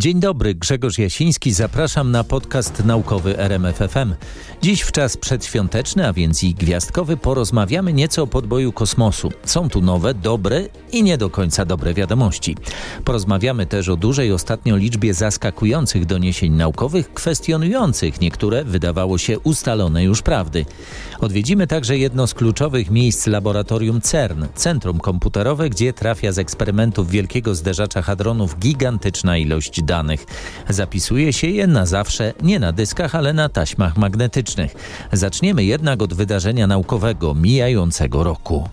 Dzień dobry, Grzegorz Jasiński, zapraszam na podcast naukowy RMFFM. Dziś w czas przedświąteczny, a więc i gwiazdkowy, porozmawiamy nieco o podboju kosmosu. Są tu nowe, dobre i nie do końca dobre wiadomości. Porozmawiamy też o dużej ostatnio liczbie zaskakujących doniesień naukowych, kwestionujących niektóre, wydawało się, ustalone już prawdy. Odwiedzimy także jedno z kluczowych miejsc laboratorium CERN, centrum komputerowe, gdzie trafia z eksperymentów wielkiego zderzacza hadronów gigantyczna ilość danych. Zapisuje się je na zawsze nie na dyskach, ale na taśmach magnetycznych. Zaczniemy jednak od wydarzenia naukowego mijającego roku.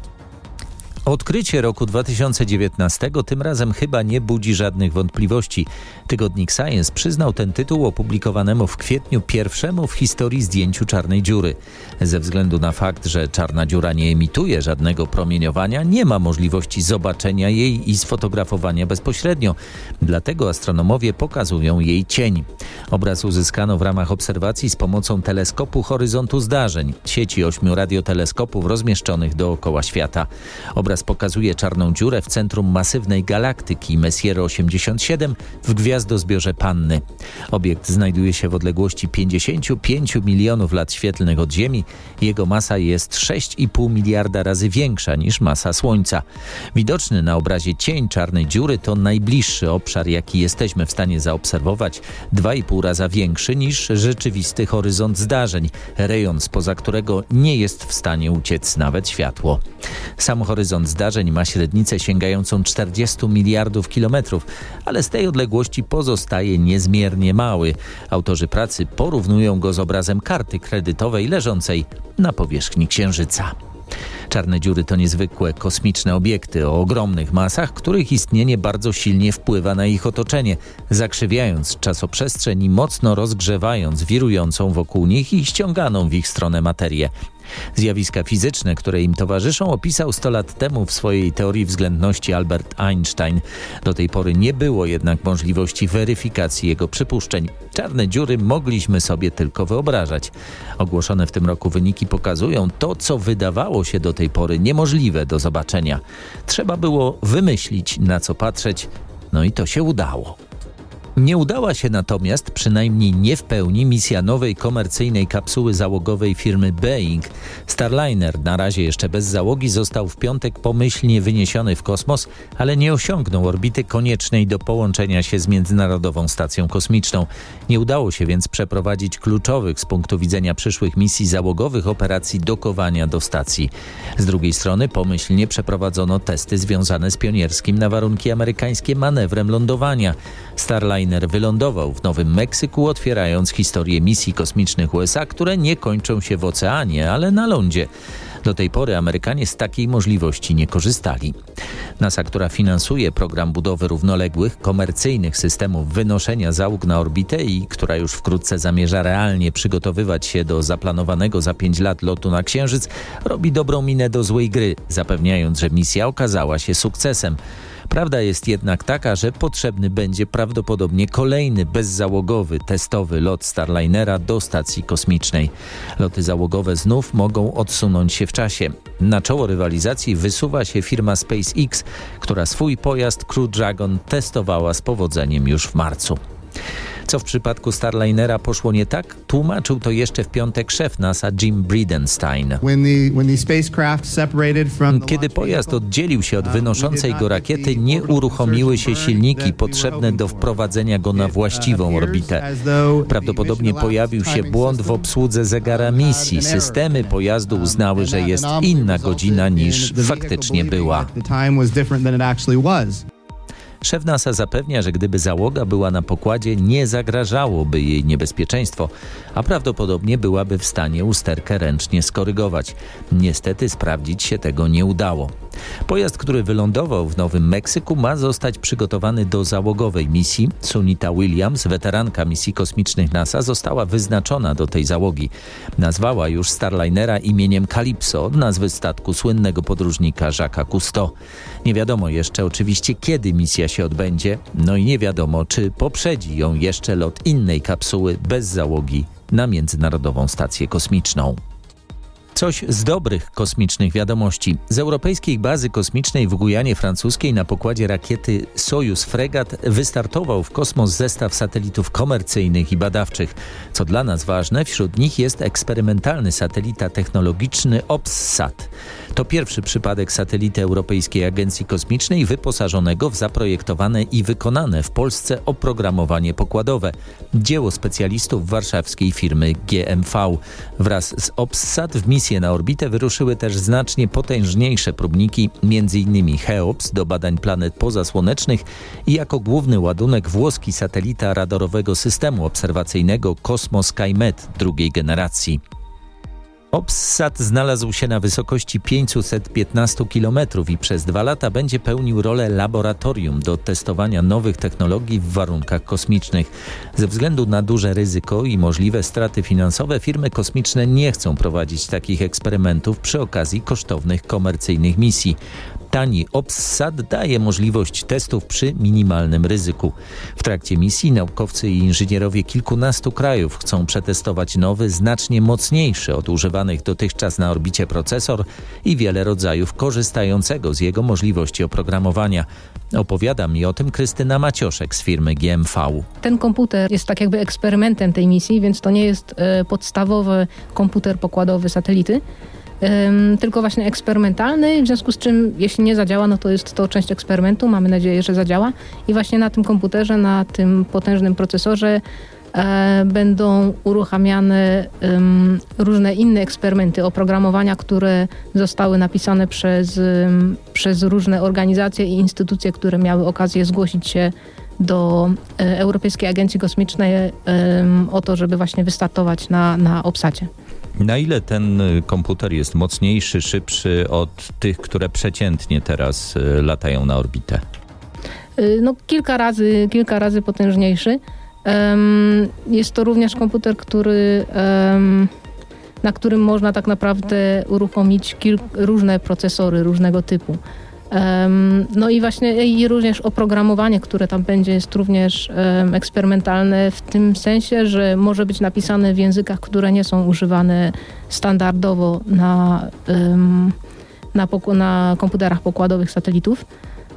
Odkrycie roku 2019 tym razem chyba nie budzi żadnych wątpliwości. Tygodnik Science przyznał ten tytuł opublikowanemu w kwietniu pierwszemu w historii zdjęciu czarnej dziury. Ze względu na fakt, że czarna dziura nie emituje żadnego promieniowania, nie ma możliwości zobaczenia jej i sfotografowania bezpośrednio. Dlatego astronomowie pokazują jej cień. Obraz uzyskano w ramach obserwacji z pomocą teleskopu horyzontu zdarzeń, sieci ośmiu radioteleskopów rozmieszczonych dookoła świata. Obraz Obraz pokazuje czarną dziurę w centrum masywnej galaktyki Messier 87 w gwiazdozbiorze Panny. Obiekt znajduje się w odległości 55 milionów lat świetlnych od Ziemi. Jego masa jest 6,5 miliarda razy większa niż masa Słońca. Widoczny na obrazie cień czarnej dziury to najbliższy obszar, jaki jesteśmy w stanie zaobserwować, 2,5 raza większy niż rzeczywisty horyzont zdarzeń, rejon spoza którego nie jest w stanie uciec nawet światło. Sam horyzont zdarzeń ma średnicę sięgającą 40 miliardów kilometrów, ale z tej odległości pozostaje niezmiernie mały. Autorzy pracy porównują go z obrazem karty kredytowej leżącej na powierzchni Księżyca. Czarne dziury to niezwykłe kosmiczne obiekty o ogromnych masach, których istnienie bardzo silnie wpływa na ich otoczenie, zakrzywiając czasoprzestrzeń i mocno rozgrzewając wirującą wokół nich i ściąganą w ich stronę materię. Zjawiska fizyczne, które im towarzyszą, opisał 100 lat temu w swojej teorii względności Albert Einstein. Do tej pory nie było jednak możliwości weryfikacji jego przypuszczeń. Czarne dziury mogliśmy sobie tylko wyobrażać. Ogłoszone w tym roku wyniki pokazują to, co wydawało się do tej pory niemożliwe do zobaczenia. Trzeba było wymyślić, na co patrzeć, no i to się udało. Nie udała się natomiast, przynajmniej nie w pełni, misja nowej komercyjnej kapsuły załogowej firmy Boeing. Starliner, na razie jeszcze bez załogi, został w piątek pomyślnie wyniesiony w kosmos, ale nie osiągnął orbity koniecznej do połączenia się z Międzynarodową Stacją Kosmiczną. Nie udało się więc przeprowadzić kluczowych z punktu widzenia przyszłych misji załogowych operacji dokowania do stacji. Z drugiej strony pomyślnie przeprowadzono testy związane z pionierskim na warunki amerykańskie manewrem lądowania. Starliner Liner wylądował w Nowym Meksyku, otwierając historię misji kosmicznych USA, które nie kończą się w oceanie, ale na lądzie. Do tej pory Amerykanie z takiej możliwości nie korzystali. NASA, która finansuje program budowy równoległych, komercyjnych systemów wynoszenia załóg na orbitę i która już wkrótce zamierza realnie przygotowywać się do zaplanowanego za 5 lat lotu na Księżyc, robi dobrą minę do złej gry, zapewniając, że misja okazała się sukcesem. Prawda jest jednak taka, że potrzebny będzie prawdopodobnie kolejny bezzałogowy, testowy lot Starlinera do stacji kosmicznej. Loty załogowe znów mogą odsunąć się w czasie. Na czoło rywalizacji wysuwa się firma SpaceX, która swój pojazd Crew Dragon testowała z powodzeniem już w marcu. Co w przypadku Starlinera poszło nie tak? Tłumaczył to jeszcze w piątek szef NASA Jim Bridenstine. Kiedy pojazd oddzielił się od uh, wynoszącej go rakiety, nie uruchomiły się silniki potrzebne do wprowadzenia go na właściwą orbitę. Prawdopodobnie pojawił się błąd w obsłudze zegara misji. Systemy pojazdu uznały, że jest inna godzina niż faktycznie była. Szef NASA zapewnia, że gdyby załoga była na pokładzie, nie zagrażałoby jej niebezpieczeństwo, a prawdopodobnie byłaby w stanie usterkę ręcznie skorygować. Niestety sprawdzić się tego nie udało. Pojazd, który wylądował w Nowym Meksyku, ma zostać przygotowany do załogowej misji. Sunita Williams, weteranka misji kosmicznych NASA, została wyznaczona do tej załogi. Nazwała już Starlinera imieniem Calypso nazwy statku słynnego podróżnika Jacques'a Cousteau. Nie wiadomo jeszcze oczywiście, kiedy misja się odbędzie, no i nie wiadomo, czy poprzedzi ją jeszcze lot innej kapsuły bez załogi na Międzynarodową Stację Kosmiczną. Coś z dobrych kosmicznych wiadomości. Z europejskiej bazy kosmicznej w Gujanie Francuskiej na pokładzie rakiety Sojus Fregat wystartował w kosmos zestaw satelitów komercyjnych i badawczych. Co dla nas ważne, wśród nich jest eksperymentalny satelita technologiczny OPSSAT. To pierwszy przypadek satelity Europejskiej Agencji Kosmicznej wyposażonego w zaprojektowane i wykonane w Polsce oprogramowanie pokładowe. Dzieło specjalistów warszawskiej firmy GMV. Wraz z OPSSAT w misję na orbitę wyruszyły też znacznie potężniejsze próbniki, m.in. HEOPS do badań planet pozasłonecznych i jako główny ładunek włoski satelita radarowego systemu obserwacyjnego Cosmos SkyMet drugiej generacji. OPSSAT znalazł się na wysokości 515 km i przez dwa lata będzie pełnił rolę laboratorium do testowania nowych technologii w warunkach kosmicznych. Ze względu na duże ryzyko i możliwe straty finansowe firmy kosmiczne nie chcą prowadzić takich eksperymentów przy okazji kosztownych komercyjnych misji. Tani OPSSAT daje możliwość testów przy minimalnym ryzyku. W trakcie misji naukowcy i inżynierowie kilkunastu krajów chcą przetestować nowy, znacznie mocniejszy od używanych dotychczas na orbicie procesor i wiele rodzajów korzystającego z jego możliwości oprogramowania. Opowiada mi o tym Krystyna Macioszek z firmy GMV. Ten komputer jest tak jakby eksperymentem tej misji, więc to nie jest e, podstawowy komputer pokładowy satelity, tylko właśnie eksperymentalny, w związku z czym jeśli nie zadziała, no to jest to część eksperymentu, mamy nadzieję, że zadziała i właśnie na tym komputerze, na tym potężnym procesorze e, będą uruchamiane różne inne eksperymenty oprogramowania, które zostały napisane przez, przez różne organizacje i instytucje, które miały okazję zgłosić się do e, Europejskiej Agencji Kosmicznej um, o to, żeby właśnie wystartować na, na obsadzie. Na ile ten y, komputer jest mocniejszy, szybszy od tych, które przeciętnie teraz y, latają na orbitę? Y, no, kilka razy, kilka razy potężniejszy. Jest to również komputer, który, na którym można tak naprawdę uruchomić różne procesory różnego typu. No i właśnie i również oprogramowanie, które tam będzie, jest również eksperymentalne w tym sensie, że może być napisane w językach, które nie są używane standardowo na, na, na komputerach pokładowych satelitów,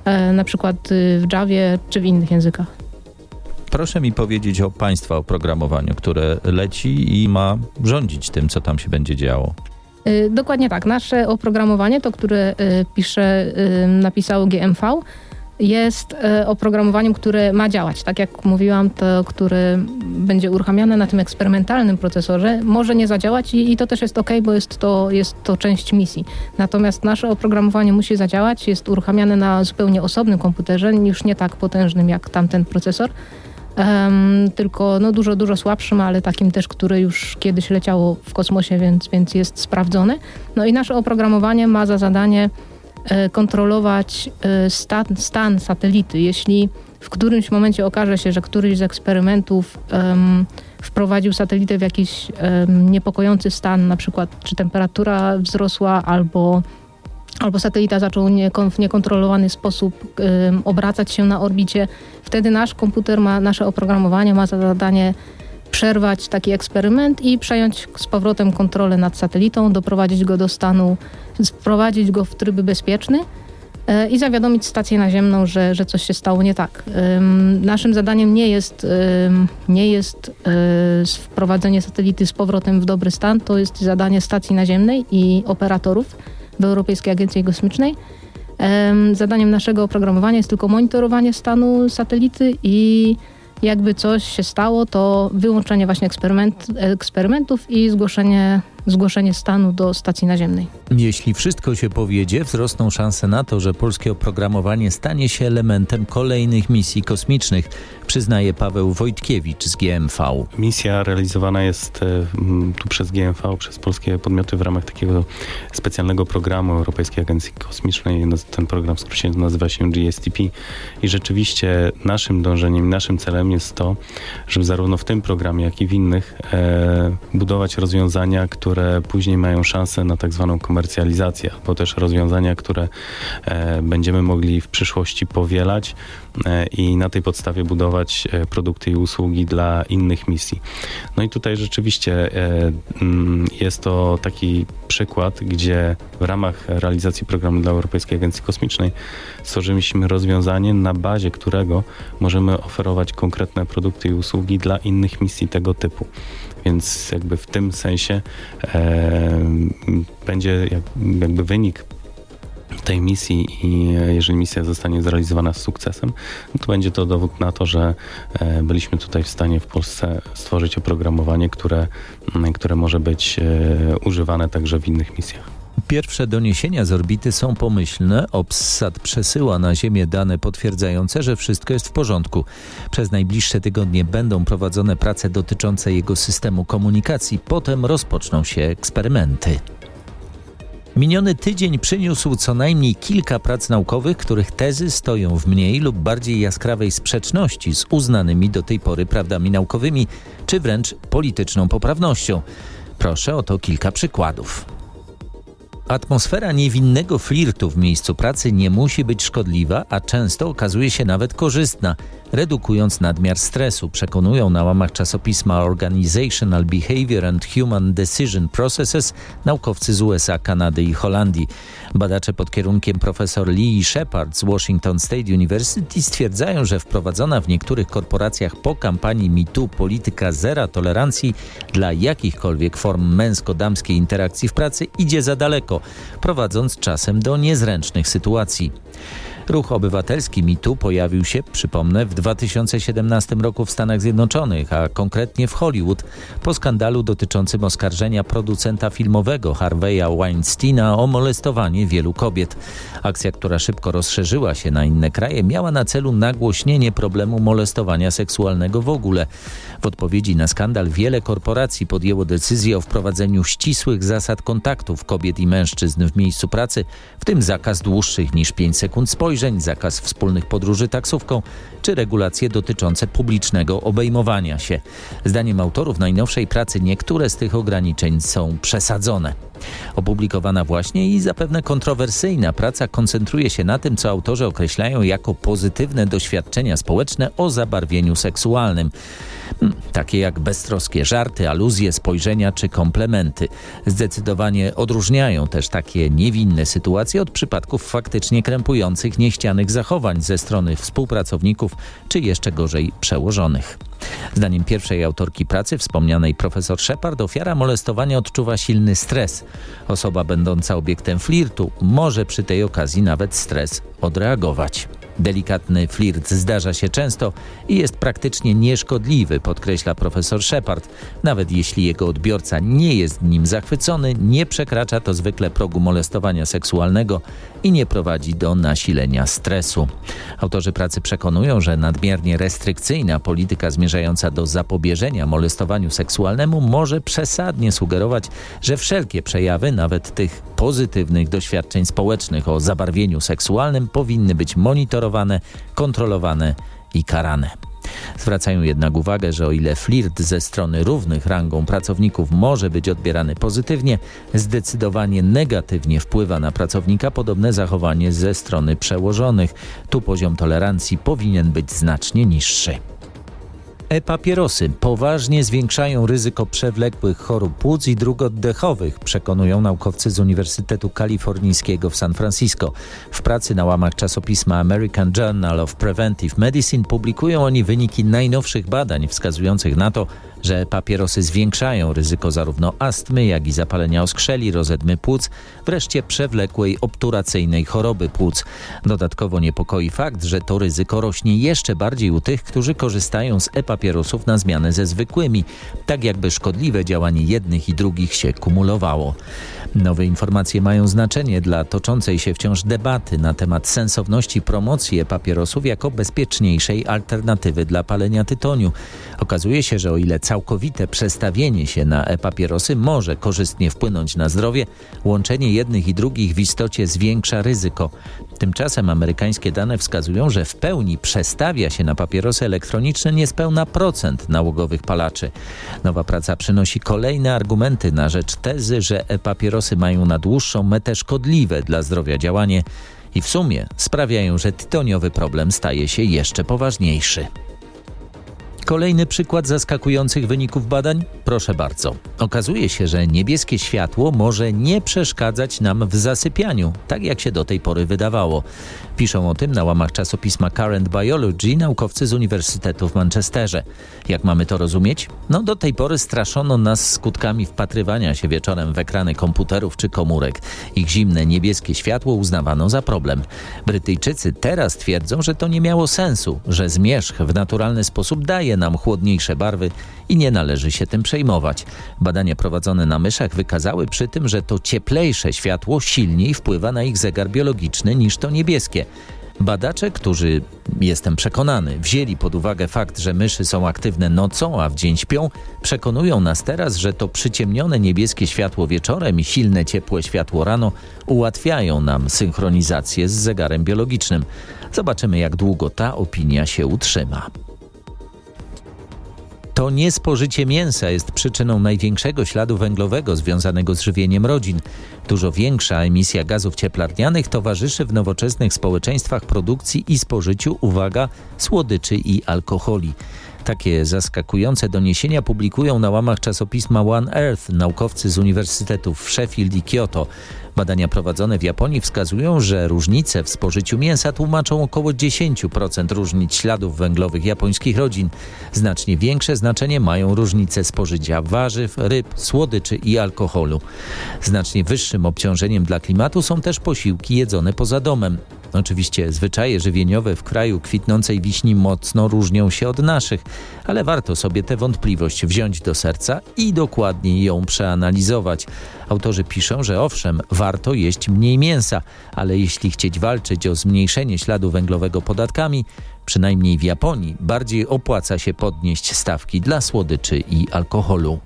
e, na przykład y, w Javie czy w innych językach. Proszę mi powiedzieć o Państwa oprogramowaniu, które leci i ma rządzić tym, co tam się będzie działo. Y, dokładnie tak. Nasze oprogramowanie, to które y, pisze, y, napisało GMV, jest oprogramowaniem, które ma działać. Tak jak mówiłam, to, które będzie uruchamiane na tym eksperymentalnym procesorze, może nie zadziałać i, i, to też jest ok, bo jest to, jest to część misji. Natomiast nasze oprogramowanie musi zadziałać, jest uruchamiane na zupełnie osobnym komputerze, już nie tak potężnym jak tamten procesor um, tylko no, dużo, dużo słabszym, ale takim też, które już kiedyś leciało w kosmosie, więc, więc jest sprawdzone. No i nasze oprogramowanie ma za zadanie e, kontrolować e, stan, stan satelity. Jeśli w którymś momencie okaże się, że któryś z eksperymentów um, wprowadził satelitę w jakiś um, niepokojący stan, na przykład czy temperatura wzrosła albo albo satelita zaczął w niekontrolowany sposób obracać się na orbicie, wtedy nasz komputer ma, nasze oprogramowanie ma za zadanie przerwać taki eksperyment i przejąć z powrotem kontrolę nad satelitą, doprowadzić go do stanu, sprowadzić go w tryb bezpieczny e, i zawiadomić stację naziemną, że, że coś się stało nie tak. Naszym zadaniem nie jest, nie jest e, wprowadzenie satelity z powrotem w dobry stan, to jest zadanie stacji naziemnej i operatorów w Europejskiej Agencji Kosmicznej. Zadaniem naszego oprogramowania jest tylko monitorowanie stanu satelity i jakby coś się stało, to wyłączenie właśnie eksperyment, eksperymentów i zgłoszenie zgłoszenie stanu do stacji naziemnej. Jeśli wszystko się powiedzie, wzrosną szanse na to, że polskie oprogramowanie stanie się elementem kolejnych misji kosmicznych, przyznaje Paweł Wojtkiewicz z GMV. Misja realizowana jest e, tu przez GMV, przez polskie podmioty w ramach takiego specjalnego programu Europejskiej Agencji Kosmicznej. No, ten program w skrócie nazywa się GSTP i rzeczywiście naszym dążeniem, naszym celem jest to, żeby zarówno w tym programie, jak i w innych e, budować rozwiązania, które które później mają szansę na tak zwaną komercjalizację, albo też rozwiązania, które e, będziemy mogli w przyszłości powielać e, i na tej podstawie budować e, produkty i usługi dla innych misji. No i tutaj rzeczywiście mm, jest to taki przykład, gdzie w ramach realizacji programu dla Europejskiej Agencji Kosmicznej stworzyliśmy rozwiązanie, na bazie którego możemy oferować konkretne produkty i usługi dla innych misji tego typu. Więc jakby w tym sensie e, będzie jak, jakby wynik tej misji i jeżeli misja zostanie zrealizowana z sukcesem, to będzie to dowód na to, że e, byliśmy tutaj w stanie w Polsce stworzyć oprogramowanie, które, które może być e, używane także w innych misjach. Pierwsze doniesienia z orbity są pomyślne. Obsad przesyła na Ziemię dane potwierdzające, że wszystko jest w porządku. Przez najbliższe tygodnie będą prowadzone prace dotyczące jego systemu komunikacji. Potem rozpoczną się eksperymenty. Miniony tydzień przyniósł co najmniej kilka prac naukowych, których tezy stoją w mniej lub bardziej jaskrawej sprzeczności z uznanymi do tej pory prawdami naukowymi, czy wręcz polityczną poprawnością. Proszę o to kilka przykładów. Atmosfera niewinnego flirtu w miejscu pracy nie musi być szkodliwa, a często okazuje się nawet korzystna redukując nadmiar stresu, przekonują na łamach czasopisma Organizational Behavior and Human Decision Processes naukowcy z USA, Kanady i Holandii. Badacze pod kierunkiem profesor Lee Shepard z Washington State University stwierdzają, że wprowadzona w niektórych korporacjach po kampanii MeToo polityka zera tolerancji dla jakichkolwiek form męsko-damskiej interakcji w pracy idzie za daleko, prowadząc czasem do niezręcznych sytuacji. Ruch obywatelski MeToo pojawił się, przypomnę, w 2017 roku w Stanach Zjednoczonych, a konkretnie w Hollywood, po skandalu dotyczącym oskarżenia producenta filmowego Harvey'a Weinsteina o molestowanie wielu kobiet. Akcja, która szybko rozszerzyła się na inne kraje, miała na celu nagłośnienie problemu molestowania seksualnego w ogóle. W odpowiedzi na skandal wiele korporacji podjęło decyzję o wprowadzeniu ścisłych zasad kontaktów kobiet i mężczyzn w miejscu pracy, w tym zakaz dłuższych niż 5 sekund spojrzeń, zakaz wspólnych podróży taksówką czy regulacje dotyczące publicznego obejmowania się. Zdaniem autorów najnowszej pracy niektóre z tych ograniczeń są przesadzone. Opublikowana właśnie i zapewne kontrowersyjna praca koncentruje się na tym, co autorzy określają jako pozytywne doświadczenia społeczne o zabarwieniu seksualnym. Hmm, takie jak beztroskie żarty, aluzje, spojrzenia czy komplementy. Zdecydowanie odróżniają też takie niewinne sytuacje od przypadków faktycznie krępujących, nieścianych zachowań ze strony współpracowników czy jeszcze gorzej przełożonych. Zdaniem pierwszej autorki pracy, wspomnianej profesor Shepard, ofiara molestowania odczuwa silny stres. Osoba będąca obiektem flirtu może przy tej okazji nawet stres odreagować. Delikatny flirt zdarza się często i jest praktycznie nieszkodliwy, podkreśla profesor Shepard. Nawet jeśli jego odbiorca nie jest nim zachwycony, nie przekracza to zwykle progu molestowania seksualnego i nie prowadzi do nasilenia stresu. Autorzy pracy przekonują, że nadmiernie restrykcyjna polityka zmierzająca do zapobieżenia molestowaniu seksualnemu może przesadnie sugerować, że wszelkie przejawy, nawet tych pozytywnych doświadczeń społecznych o zabarwieniu seksualnym, powinny być monitorowane, kontrolowane i karane. Zwracają jednak uwagę, że o ile flirt ze strony równych rangą pracowników może być odbierany pozytywnie, zdecydowanie negatywnie wpływa na pracownika podobne zachowanie ze strony przełożonych. Tu poziom tolerancji powinien być znacznie niższy. E-papierosy poważnie zwiększają ryzyko przewlekłych chorób płuc i dróg oddechowych, przekonują naukowcy z Uniwersytetu Kalifornijskiego w San Francisco. W pracy na łamach czasopisma American Journal of Preventive Medicine publikują oni wyniki najnowszych badań wskazujących na to, że papierosy zwiększają ryzyko zarówno astmy, jak i zapalenia oskrzeli, rozedmy płuc, wreszcie przewlekłej obturacyjnej choroby płuc. Dodatkowo niepokoi fakt, że to ryzyko rośnie jeszcze bardziej u tych, którzy korzystają z e-papierosów na zmianę ze zwykłymi, tak jakby szkodliwe działanie jednych i drugich się kumulowało. Nowe informacje mają znaczenie dla toczącej się wciąż debaty na temat sensowności promocji e-papierosów jako bezpieczniejszej alternatywy dla palenia tytoniu. Okazuje się, że o ile całkowite przestawienie się na e-papierosy może korzystnie wpłynąć na zdrowie, łączenie jednych i drugich w istocie zwiększa ryzyko. Tymczasem amerykańskie dane wskazują, że w pełni przestawia się na papierosy elektroniczne niespełna procent nałogowych palaczy. Nowa praca przynosi kolejne argumenty na rzecz tezy, że e-papierosy mają na dłuższą metę szkodliwe dla zdrowia działanie i w sumie sprawiają, że tytoniowy problem staje się jeszcze poważniejszy. Kolejny przykład zaskakujących wyników badań? Proszę bardzo. Okazuje się, że niebieskie światło może nie przeszkadzać nam w zasypianiu, tak jak się do tej pory wydawało. Piszą o tym na łamach czasopisma Current Biology naukowcy z Uniwersytetu w Manchesterze. Jak mamy to rozumieć? No do tej pory straszono nas skutkami wpatrywania się wieczorem w ekrany komputerów czy komórek. Ich zimne niebieskie światło uznawano za problem. Brytyjczycy teraz twierdzą, że to nie miało sensu, że zmierzch w naturalny sposób daje nam chłodniejsze barwy i nie należy się tym przejmować. Badania prowadzone na myszach wykazały przy tym, że to cieplejsze światło silniej wpływa na ich zegar biologiczny niż to niebieskie. Badacze, którzy, jestem przekonany, wzięli pod uwagę fakt, że myszy są aktywne nocą, a w dzień śpią, przekonują nas teraz, że to przyciemnione niebieskie światło wieczorem i silne ciepłe światło rano ułatwiają nam synchronizację z zegarem biologicznym. Zobaczymy, jak długo ta opinia się utrzyma. To niespożycie mięsa jest przyczyną największego śladu węglowego związanego z żywieniem rodzin. Dużo większa emisja gazów cieplarnianych towarzyszy w nowoczesnych społeczeństwach produkcji i spożyciu, uwaga, słodyczy i alkoholi. Takie zaskakujące doniesienia publikują na łamach czasopisma One Earth naukowcy z uniwersytetów Sheffield i Kyoto. Badania prowadzone w Japonii wskazują, że różnice w spożyciu mięsa tłumaczą około 10% różnic śladów węglowych japońskich rodzin. Znacznie większe znaczenie mają różnice spożycia warzyw, ryb, słodyczy i alkoholu. Znacznie wyższym obciążeniem dla klimatu są też posiłki jedzone poza domem. Oczywiście zwyczaje żywieniowe w kraju kwitnącej wiśni mocno różnią się od naszych, ale warto sobie tę wątpliwość wziąć do serca i dokładniej ją przeanalizować. Autorzy piszą, że owszem, warto jeść mniej mięsa, ale jeśli chcieć walczyć o zmniejszenie śladu węglowego podatkami, przynajmniej w Japonii, bardziej opłaca się podnieść stawki dla słodyczy i alkoholu.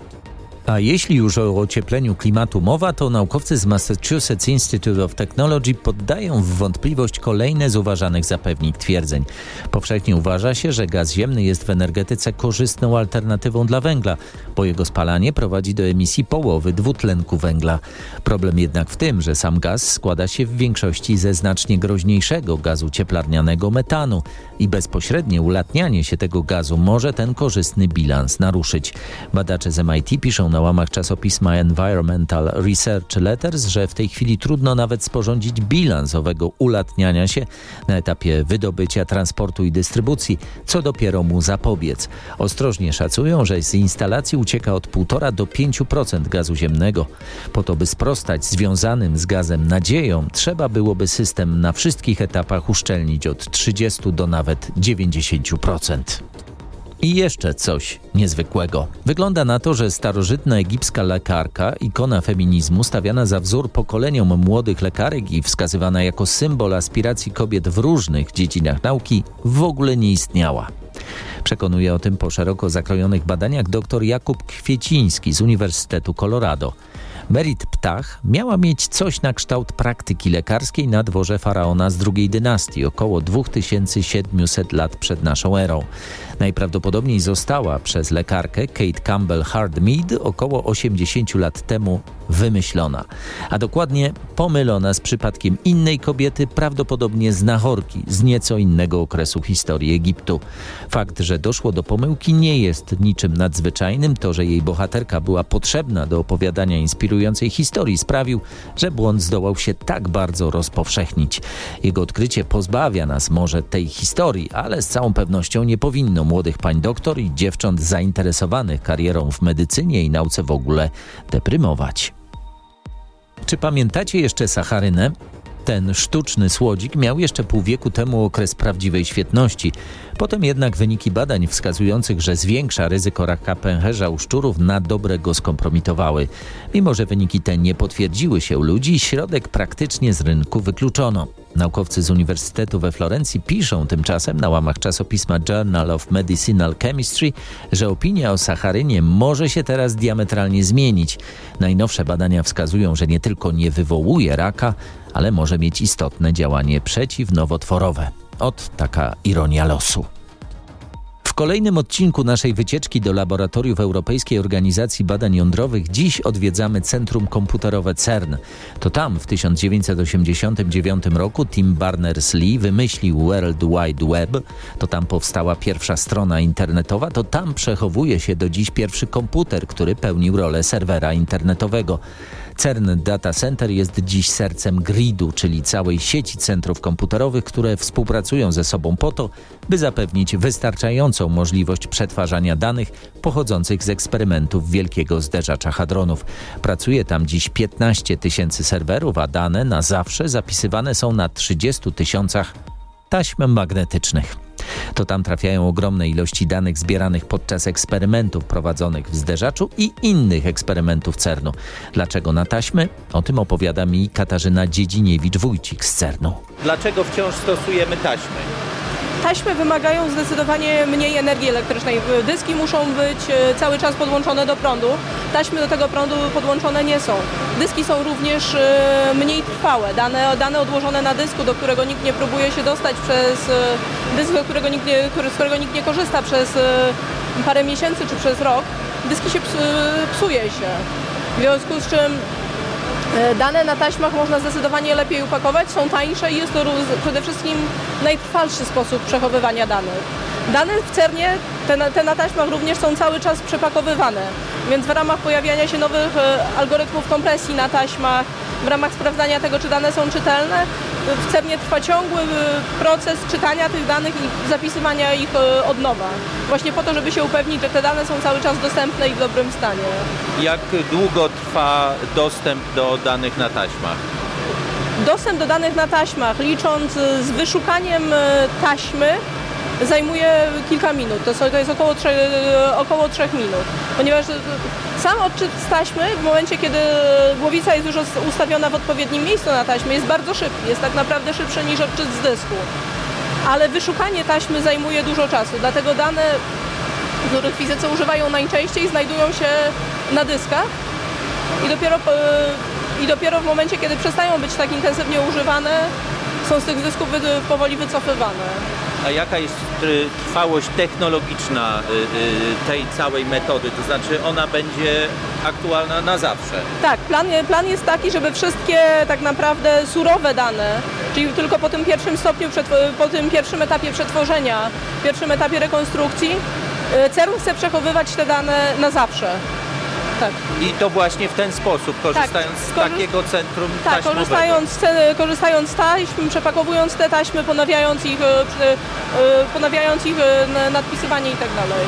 A jeśli już o ociepleniu klimatu mowa, to naukowcy z Massachusetts Institute of Technology poddają w wątpliwość kolejne z uważanych za pewnik twierdzeń. Powszechnie uważa się, że gaz ziemny jest w energetyce korzystną alternatywą dla węgla, bo jego spalanie prowadzi do emisji połowy dwutlenku węgla. Problem jednak w tym, że sam gaz składa się w większości ze znacznie groźniejszego gazu cieplarnianego metanu i bezpośrednie ulatnianie się tego gazu może ten korzystny bilans naruszyć. Badacze z MIT piszą na łamach czasopisma Environmental Research Letters, że w tej chwili trudno nawet sporządzić bilans owego ulatniania się na etapie wydobycia, transportu i dystrybucji, co dopiero mu zapobiec. Ostrożnie szacują, że z instalacji ucieka od 1,5 do 5% gazu ziemnego. Po to, by sprostać związanym z gazem nadziejom, trzeba byłoby system na wszystkich etapach uszczelnić od 30 do nawet 90%. I jeszcze coś niezwykłego. Wygląda na to, że starożytna egipska lekarka, ikona feminizmu, stawiana za wzór pokoleniom młodych lekarek i wskazywana jako symbol aspiracji kobiet w różnych dziedzinach nauki, w ogóle nie istniała. Przekonuje o tym po szeroko zakrojonych badaniach dr Jakub Kwieciński z Uniwersytetu Colorado. Merit Ptach miała mieć coś na kształt praktyki lekarskiej na dworze faraona z drugiej dynastii, około 2700 lat przed naszą erą. Najprawdopodobniej została przez lekarkę Kate Campbell Hardmead około 80 lat temu wymyślona, a dokładnie pomylona z przypadkiem innej kobiety, prawdopodobnie z Nahorki, z nieco innego okresu historii Egiptu. Fakt, że doszło do pomyłki nie jest niczym nadzwyczajnym. To, że jej bohaterka była potrzebna do opowiadania inspirującej historii sprawił, że błąd zdołał się tak bardzo rozpowszechnić. Jego odkrycie pozbawia nas może tej historii, ale z całą pewnością nie powinno młodych pań doktor i dziewcząt zainteresowanych karierą w medycynie i nauce w ogóle deprymować. Czy pamiętacie jeszcze sacharynę? Ten sztuczny słodzik miał jeszcze pół wieku temu okres prawdziwej świetności. Potem jednak wyniki badań wskazujących, że zwiększa ryzyko raka pęcherza u szczurów na dobre go skompromitowały. Mimo, że wyniki te nie potwierdziły się u ludzi, środek praktycznie z rynku wykluczono. Naukowcy z Uniwersytetu we Florencji piszą tymczasem na łamach czasopisma Journal of Medicinal Chemistry, że opinia o sacharynie może się teraz diametralnie zmienić. Najnowsze badania wskazują, że nie tylko nie wywołuje raka, ale może mieć istotne działanie przeciwnowotworowe. Ot taka ironia losu. W kolejnym odcinku naszej wycieczki do laboratoriów Europejskiej Organizacji Badań Jądrowych dziś odwiedzamy Centrum Komputerowe CERN. To tam w 1989 roku Tim Berners-Lee wymyślił World Wide Web. To tam powstała pierwsza strona internetowa. To tam przechowuje się do dziś pierwszy komputer, który pełnił rolę serwera internetowego. CERN Data Center jest dziś sercem gridu, czyli całej sieci centrów komputerowych, które współpracują ze sobą po to, by zapewnić wystarczającą możliwość przetwarzania danych pochodzących z eksperymentów wielkiego zderzacza hadronów. Pracuje tam dziś 15 tysięcy serwerów, a dane na zawsze zapisywane są na 30 tysiącach taśm magnetycznych. To tam trafiają ogromne ilości danych zbieranych podczas eksperymentów prowadzonych w zderzaczu i innych eksperymentów CERNu. Dlaczego na taśmy? O tym opowiada mi Katarzyna Dziedziniewicz-Wójcik z CERNu. Dlaczego wciąż stosujemy taśmy? Taśmy wymagają zdecydowanie mniej energii elektrycznej. Dyski muszą być e, cały czas podłączone do prądu. Taśmy do tego prądu podłączone nie są. Dyski są również e, mniej trwałe. Dane, dane odłożone na dysku, do którego nikt nie próbuje się dostać przez e, dysk, do którego nikt nie, z którego nikt nie korzysta przez parę miesięcy czy przez rok, dyski się psuje się. W związku z czym dane na taśmach można zdecydowanie lepiej upakować, są tańsze i jest to przede wszystkim najtrwalszy sposób przechowywania danych. Dane w CERNie, te, te na taśmach również są cały czas przepakowywane, więc w ramach pojawiania się nowych e, algorytmów kompresji na taśmach, w ramach sprawdzania tego, czy dane są czytelne, w CERNie trwa ciągły y, proces czytania tych danych i zapisywania ich y, od nowa. Właśnie po to, żeby się upewnić, że te dane są cały czas dostępne i w dobrym stanie. Jak długo trwa dostęp do danych na taśmach? Dostęp do danych na taśmach, licząc z wyszukaniem taśmy, zajmuje kilka minut. To jest około, trzech, około 3 minut. Ponieważ sam odczyt z taśmy w momencie, kiedy głowica jest już ustawiona w odpowiednim miejscu na taśmie jest bardzo szybki. Jest tak naprawdę szybszy niż odczyt z dysku. Ale wyszukanie taśmy zajmuje dużo czasu. Dlatego dane, których fizycy używają najczęściej, znajdują się na dyskach i dopiero, i dopiero w momencie, kiedy przestają być tak intensywnie używane, są z tych dysków powoli wycofywane. A jaka jest trwałość technologiczna y, y, tej całej metody? To znaczy ona będzie aktualna na zawsze? Tak, plan, plan jest taki, żeby wszystkie tak naprawdę surowe dane, czyli tylko po tym pierwszym stopniu, po tym pierwszym etapie przetworzenia, pierwszym etapie rekonstrukcji, y, CERN chce przechowywać te dane na zawsze. Tak. I to właśnie w ten sposób, korzystając tak, z takiego centrum Tak, korzystając, korzystając z taśm, przepakowując te taśmy, ponawiając ich, e, e, ponawiając ich e, nadpisywanie i tak dalej.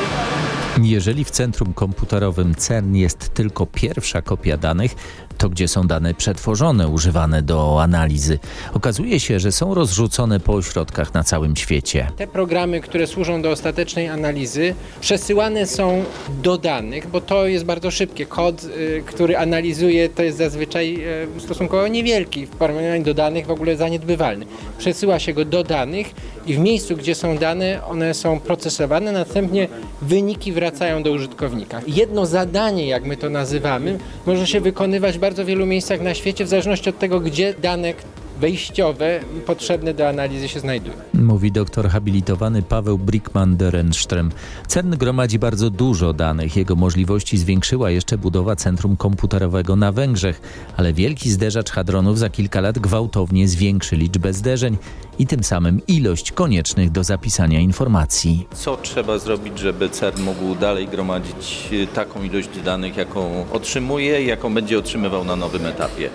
Jeżeli w centrum komputerowym CERN jest tylko pierwsza kopia danych, to gdzie są dane przetworzone, używane do analizy. Okazuje się, że są rozrzucone po ośrodkach na całym świecie. Te programy, które służą do ostatecznej analizy, przesyłane są do danych, bo to jest bardzo szybkie. Kod, y, który analizuje, to jest zazwyczaj y, stosunkowo niewielki, w porównaniu do danych w ogóle zaniedbywalny. Przesyła się go do danych i w miejscu, gdzie są dane, one są procesowane, następnie wyniki wracają do użytkownika. Jedno zadanie, jak my to nazywamy, może się wykonywać bardzo wielu miejscach na świecie, w zależności od tego, gdzie dane wejściowe potrzebne do analizy się znajdują. Mówi doktor habilitowany Paweł Brickman-Derenström. CERN gromadzi bardzo dużo danych. Jego możliwości zwiększyła jeszcze budowa centrum komputerowego na Węgrzech, ale wielki zderzacz hadronów za kilka lat gwałtownie zwiększy liczbę zderzeń i tym samym ilość koniecznych do zapisania informacji. Co trzeba zrobić, żeby CERN mógł dalej gromadzić taką ilość danych, jaką otrzymuje i jaką będzie otrzymywał na nowym etapie?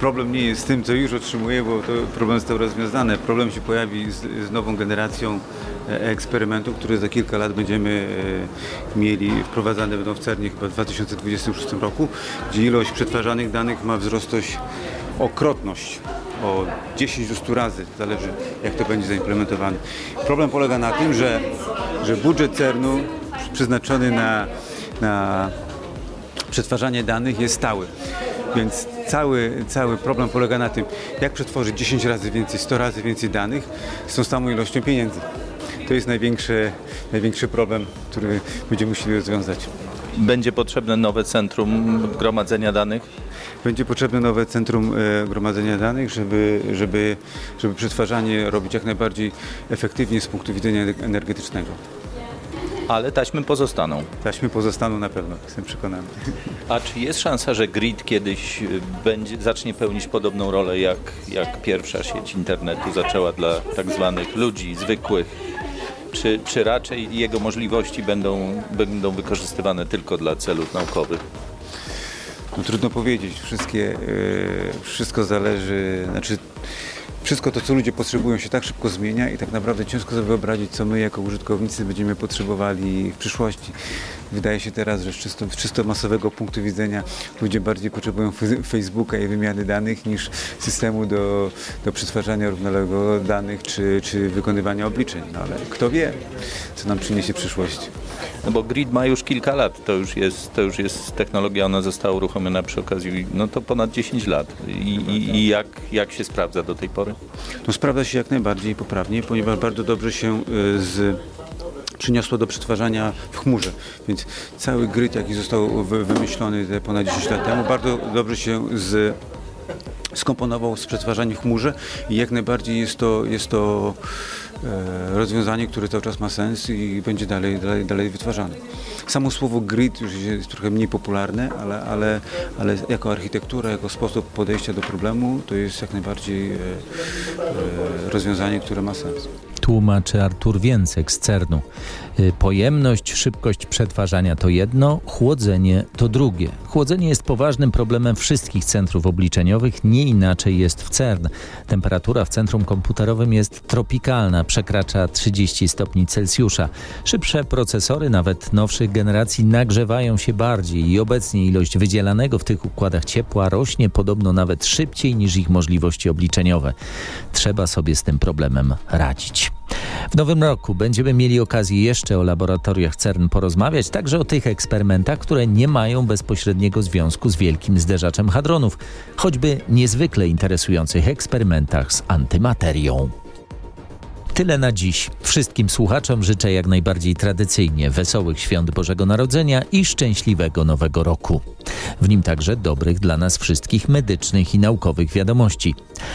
Problem nie jest z tym, co już otrzymuje, bo to problem został rozwiązany. Problem się pojawi z, z nową generacją e, eksperymentów, które za kilka lat będziemy e, mieli wprowadzane będą w CERNie chyba w 2026 roku, gdzie ilość przetwarzanych danych ma wzrosnąć okrotność o 10 do 100 razy, zależy jak to będzie zaimplementowane. Problem polega na tym, że, że budżet CERNu przeznaczony na, na przetwarzanie danych jest stały. Więc cały, cały problem polega na tym, jak przetworzyć 10 razy więcej, 100 razy więcej danych z tą samą ilością pieniędzy. To jest największy, największy problem, który będziemy musieli rozwiązać. Będzie potrzebne nowe centrum gromadzenia danych? Będzie potrzebne nowe centrum e, gromadzenia danych, żeby, żeby, żeby przetwarzanie robić jak najbardziej efektywnie z punktu widzenia energetycznego. Ale taśmy pozostaną. Taśmy pozostaną na pewno, jestem przekonany. A czy jest szansa, że grid kiedyś y, będzie, zacznie pełnić podobną rolę, jak, jak pierwsza sieć internetu zaczęła dla tak zwanych ludzi zwykłych? Czy, czy raczej jego możliwości będą, będą wykorzystywane tylko dla celów naukowych? No, trudno powiedzieć. Wszystkie, e, wszystko zależy, znaczy wszystko to, co ludzie potrzebują, się tak szybko zmienia i tak naprawdę ciężko sobie wyobrazić, co my jako użytkownicy będziemy potrzebowali w przyszłości. Wydaje się teraz, że z czysto, z czysto masowego punktu widzenia ludzie bardziej potrzebują Facebooka i wymiany danych niż systemu do, do przetwarzania równoległego danych czy, czy wykonywania obliczeń. No ale kto wie, co nam przyniesie przyszłość. No bo grid ma już kilka lat, to już jest, to już jest technologia, ona została uruchomiona przy okazji, no to ponad 10 lat. I, i, i jak, jak się sprawdza do tej pory? No sprawdza się jak najbardziej poprawnie, ponieważ bardzo dobrze się y, z przyniosło do przetwarzania w chmurze. Więc cały grid, jaki został wymyślony te ponad 10 lat temu, bardzo dobrze się z skomponował z przetwarzaniem w chmurze i jak najbardziej jest to, jest to rozwiązanie, które cały czas ma sens i będzie dalej, dalej, dalej wytwarzane. Samo słowo grid już jest trochę mniej popularne, ale, ale, ale jako architektura, jako sposób podejścia do problemu to jest jak najbardziej e, e, rozwiązanie, które ma sens tłumaczy Artur Więcek z CERNu. Y, pojemność, szybkość przetwarzania to jedno, chłodzenie to drugie. Chłodzenie jest poważnym problemem wszystkich centrów obliczeniowych, nie inaczej jest w CERN. Temperatura w centrum komputerowym jest tropikalna, przekracza 30 stopni Celsjusza. Szybsze procesory, nawet nowszych generacji, nagrzewają się bardziej i obecnie ilość wydzielanego w tych układach ciepła rośnie podobno nawet szybciej niż ich możliwości obliczeniowe. Trzeba sobie z tym problemem radzić. W nowym roku będziemy mieli okazję jeszcze o laboratoriach CERN porozmawiać, także o tych eksperymentach, które nie mają bezpośredniego związku z wielkim zderzaczem hadronów, choćby niezwykle interesujących eksperymentach z antymaterią. Tyle na dziś. Wszystkim słuchaczom życzę jak najbardziej tradycyjnie wesołych świąt Bożego Narodzenia i szczęśliwego Nowego Roku. W nim także dobrych dla nas wszystkich medycznych i naukowych wiadomości.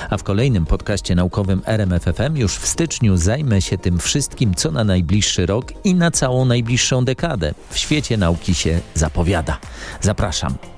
A w kolejnym podcaście naukowym RMFFM już w styczniu zajmę się tym wszystkim, co na najbliższy rok i na całą najbliższą dekadę w świecie nauki się zapowiada. Zapraszam.